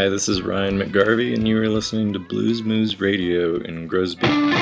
Hi, this is Ryan McGarvey, and you are listening to Blues Moose Radio in Groesbeek.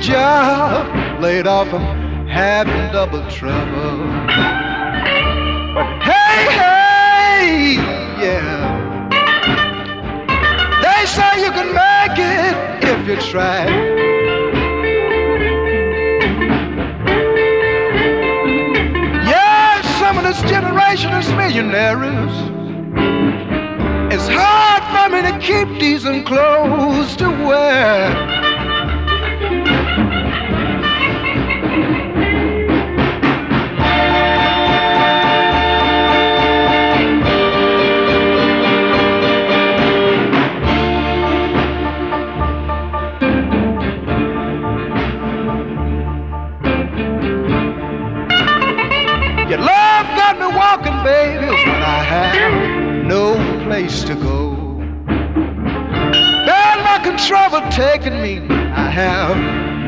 Job laid off I'm having double trouble. But hey, hey, yeah. They say you can make it if you try. Yeah, some of this generation is millionaires. It's hard for me to keep decent clothes to wear. Baby, when I have no place to go. Bad luck and trouble taking me, I have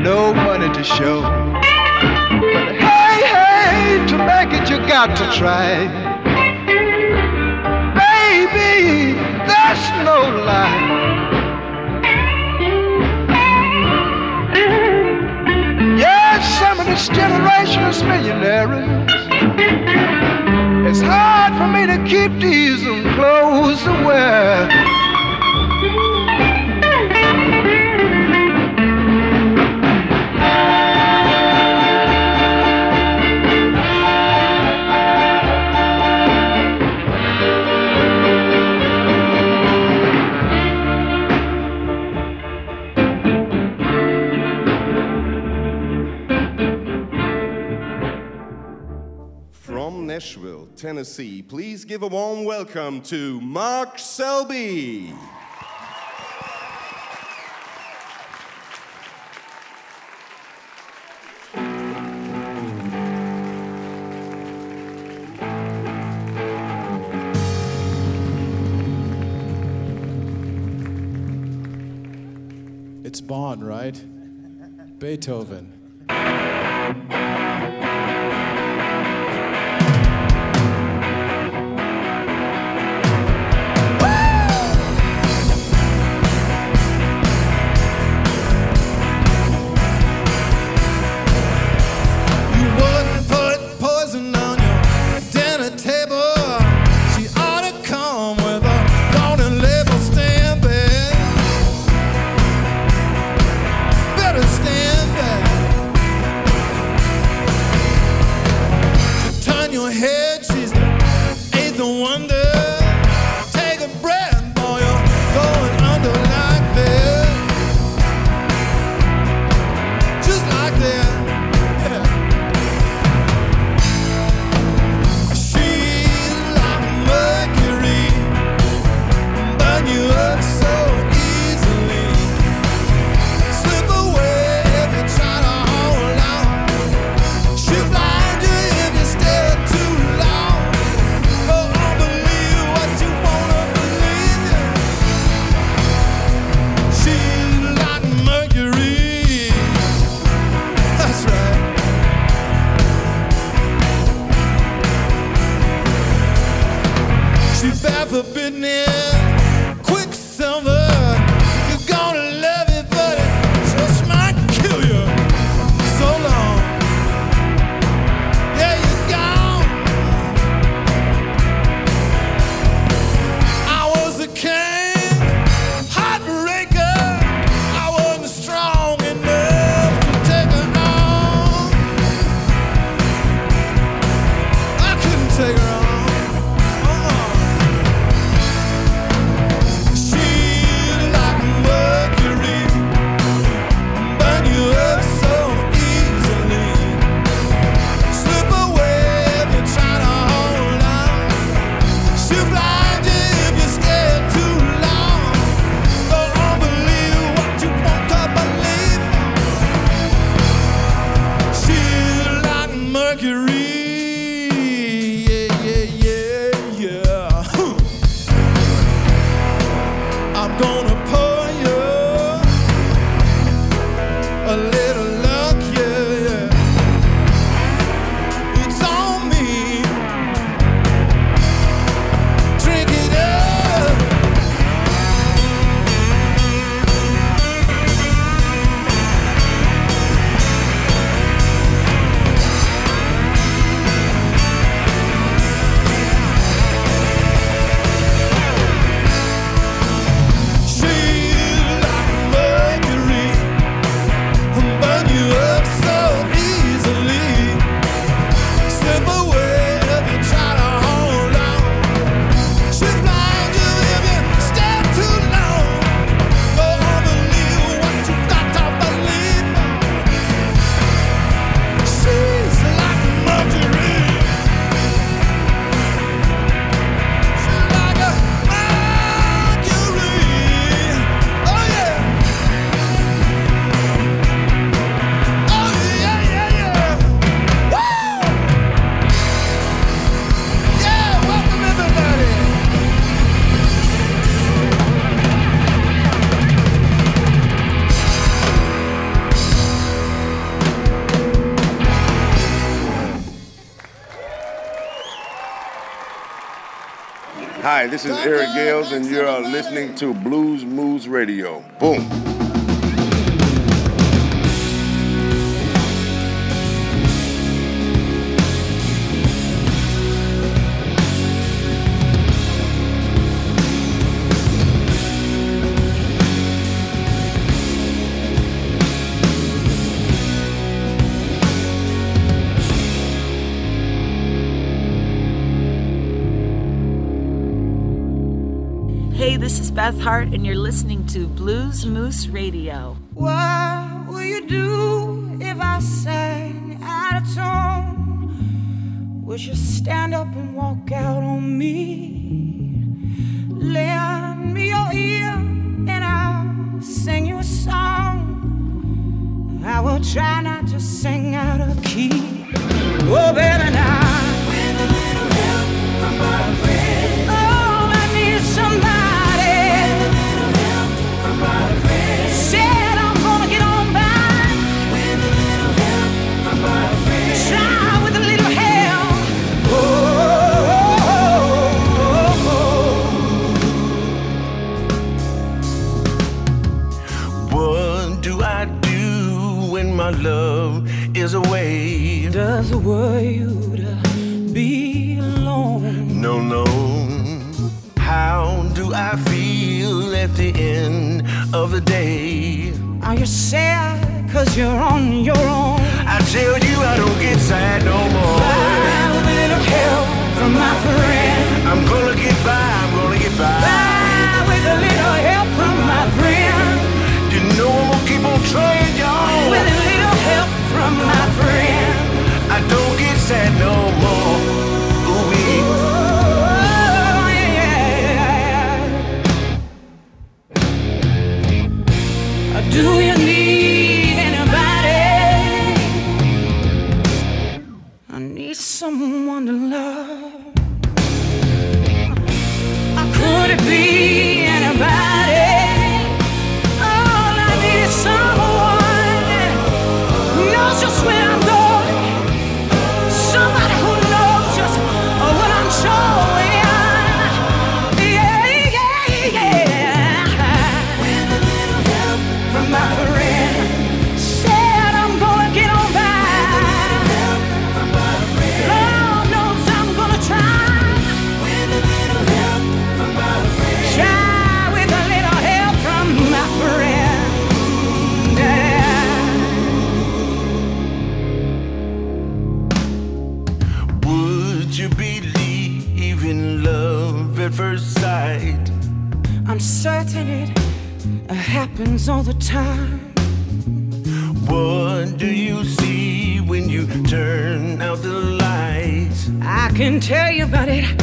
no money to show. But hey, hey, to make it you got to try. Baby, that's no lie. Yes, some of this generation is millionaires. It's hard for me to keep decent clothes to Tennessee. Please give a warm welcome to Mark Selby. It's Bonn, right? Beethoven. Mercury. Hi, this is Eric Gales, and you're listening to Blues Moose Radio. Boom. This is Beth Hart, and you're listening to Blues Moose Radio. What will you do if I sang out of tone? Would you stand up and walk out on me? Lend me your ear and I'll sing you a song. I will try not to sing out of key. Oh, baby, now. With a little help from my friend. It worry you uh, to be alone? No, no. How do I feel at the end of the day? Are you sad cause you're on your own? I tell you, I don't get sad no more. By with a little help from my friend. I'm gonna get by, I'm gonna get by. By with a little help from my friend. You know I'm gonna keep on trying, y'all. With a little help from my friend. I don't get sad no more. Ooh-wee. Oh, yeah. Do happens all the time. What do you see when you turn out the lights? I can tell you, about it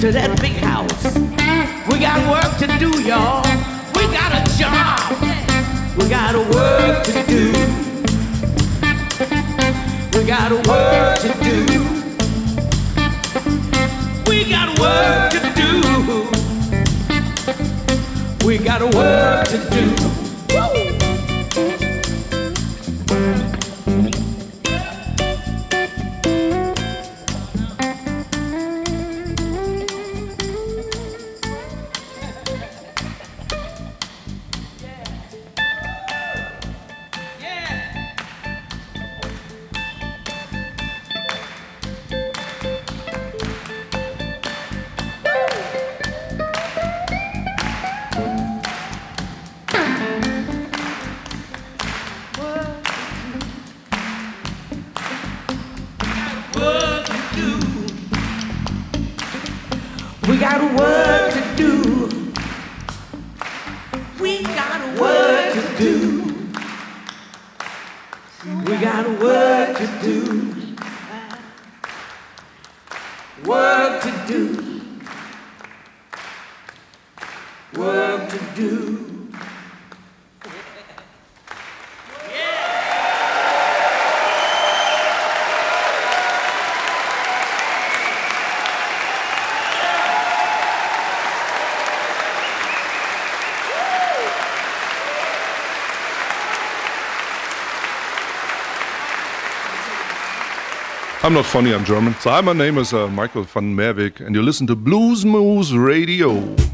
to that big house. We got work to do, y'all. We got a job. We got a work to do. We got a work to do. We got work to do. We got a work to do. I'm not funny, I'm German. So hi, my name is uh, Michael van Merwyk, and you listen to Blues Moose Radio.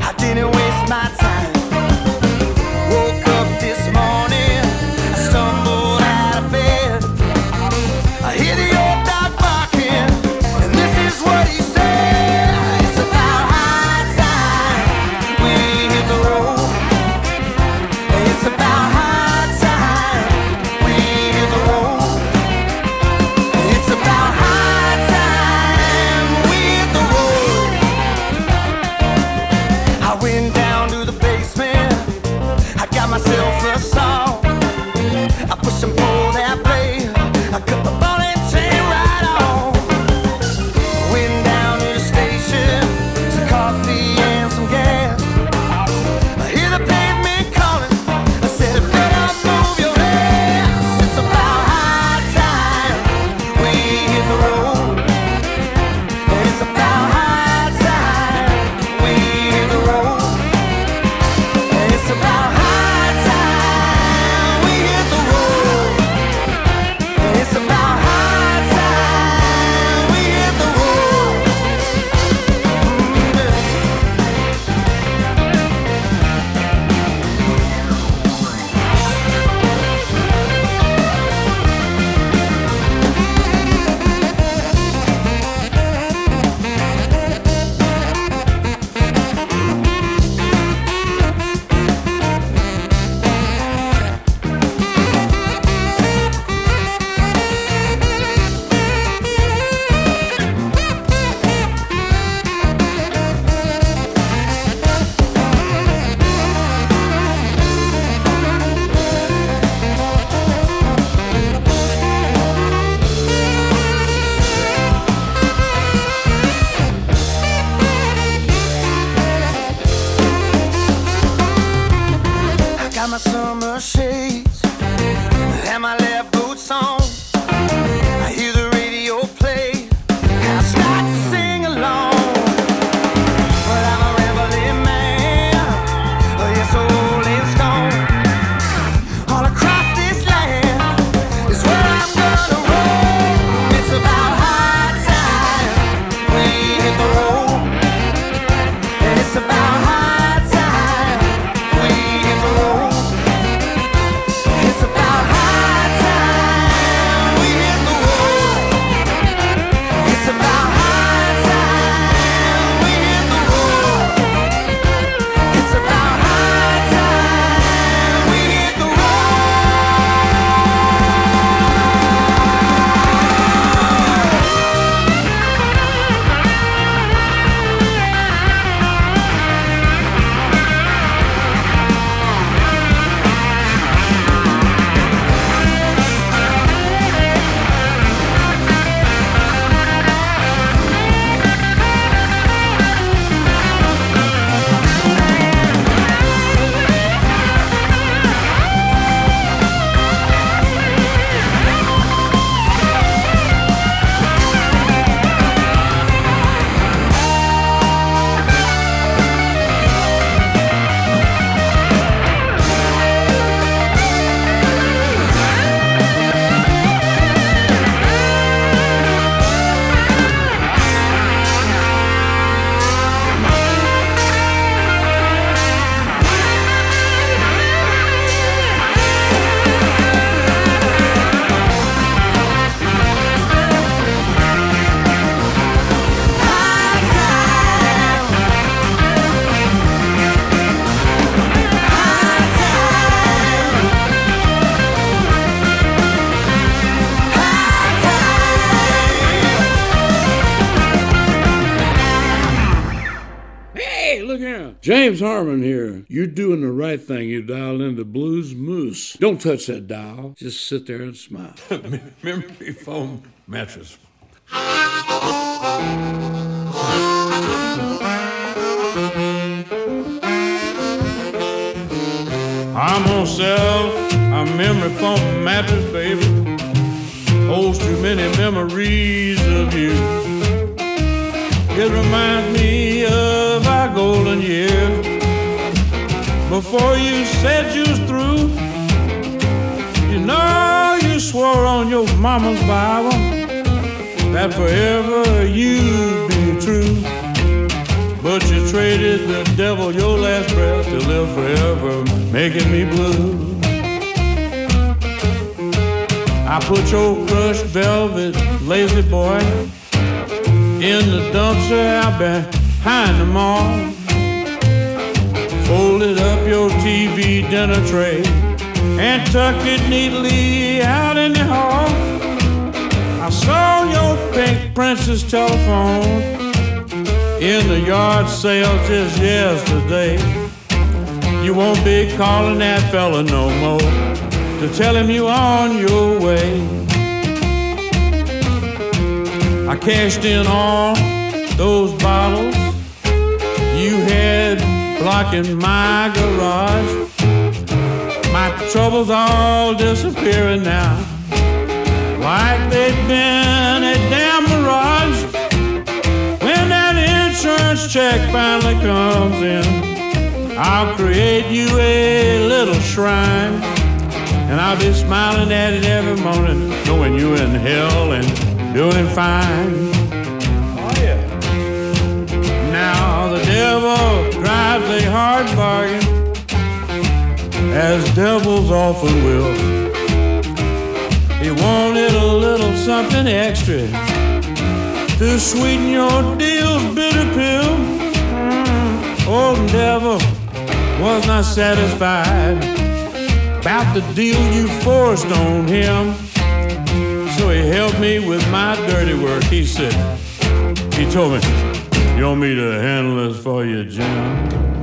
i didn't waste my time. Harman here. You're doing the right thing. You dialed into Blues Moose. Don't touch that dial. Just sit there and smile. Memory foam mattress. I'm gonna sell a memory foam mattress, baby. Holds too many memories of you. It reminds me of our golden years. Before you said you was through, you know you swore on your mama's Bible that forever you'd be true. But you traded the devil your last breath to live forever, making me blue. I put your crushed velvet lazy boy in the dumpster out behind the mall. Folded up your TV dinner tray and tucked it neatly out in the hall. I saw your pink princess telephone in the yard sale just yesterday. You won't be calling that fella no more to tell him you're on your way. I cashed in all those bottles you had blocking my garage. My troubles all disappearing now, like they've been a damn mirage. When that insurance check finally comes in, I'll create you a little shrine. And I'll be smiling at it every morning, knowing you're in hell and doing fine. Drives a hard bargain, as devils often will. He wanted a little something extra to sweeten your deal's bitter pill. Old devil was not satisfied about the deal you forced on him. So he helped me with my dirty work. He said, he told me, you want me to handle this for you, Jim?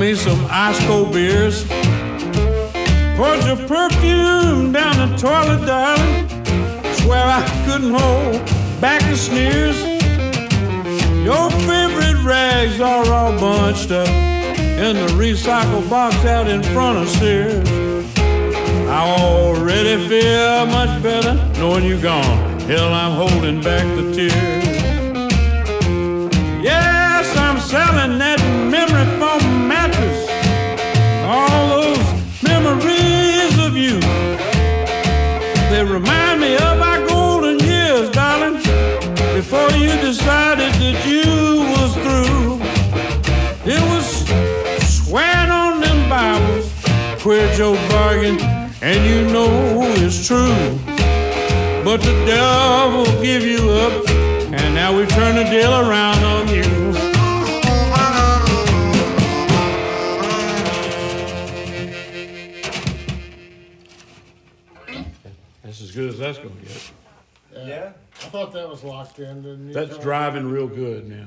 Me some ice cold beers. Poured your perfume down the toilet, darling. Swear I couldn't hold back the sneers. Your favorite rags are all bunched up in the recycle box out in front of Sears. I already feel much better knowing you're gone. Hell, I'm holding back the tears. Yes, I'm selling that Queer Joe bargain, and you know it's true. But the devil give you up, and now we turn the deal around on you. That's as good as that's gonna get. Yeah. I thought that was locked in. Didn't you? That's driving real good now.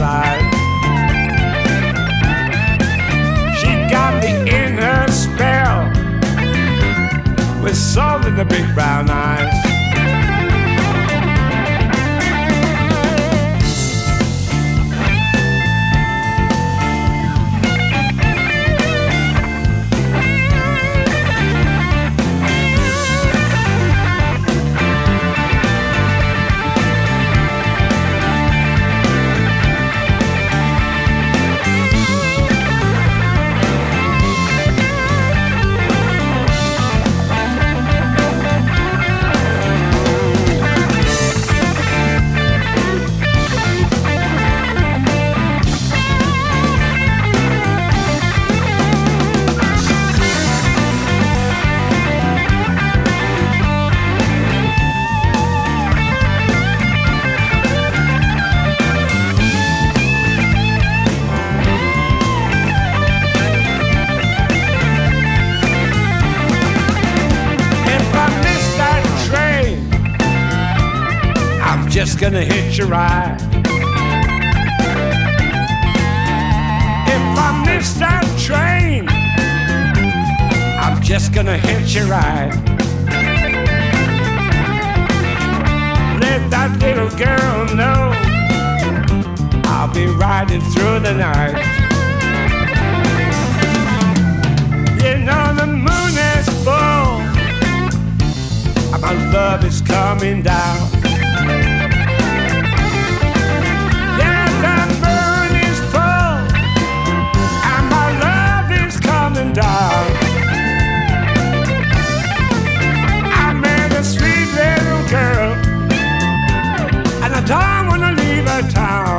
Inside. She got me in her spell with soul in the big brown eyes. Gonna hitch a ride. If I miss that train, I'm just gonna hitch a ride. Let that little girl know I'll be riding through the night. You know the moon is full and my love is coming down. I met a sweet little girl, and I don't wanna leave her town.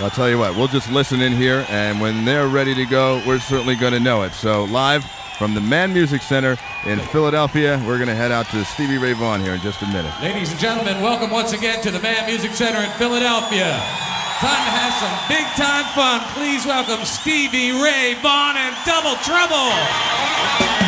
I'll tell you what, we'll just listen in here, and when they're ready to go, we're certainly going to know it. So, live from the Mann Music Center in Philadelphia, we're going to head out to Stevie Ray Vaughan here in just a minute. Ladies and gentlemen, welcome once again to the Mann Music Center in Philadelphia. Time to have some big time fun. Please welcome Stevie Ray Vaughan and Double Trouble.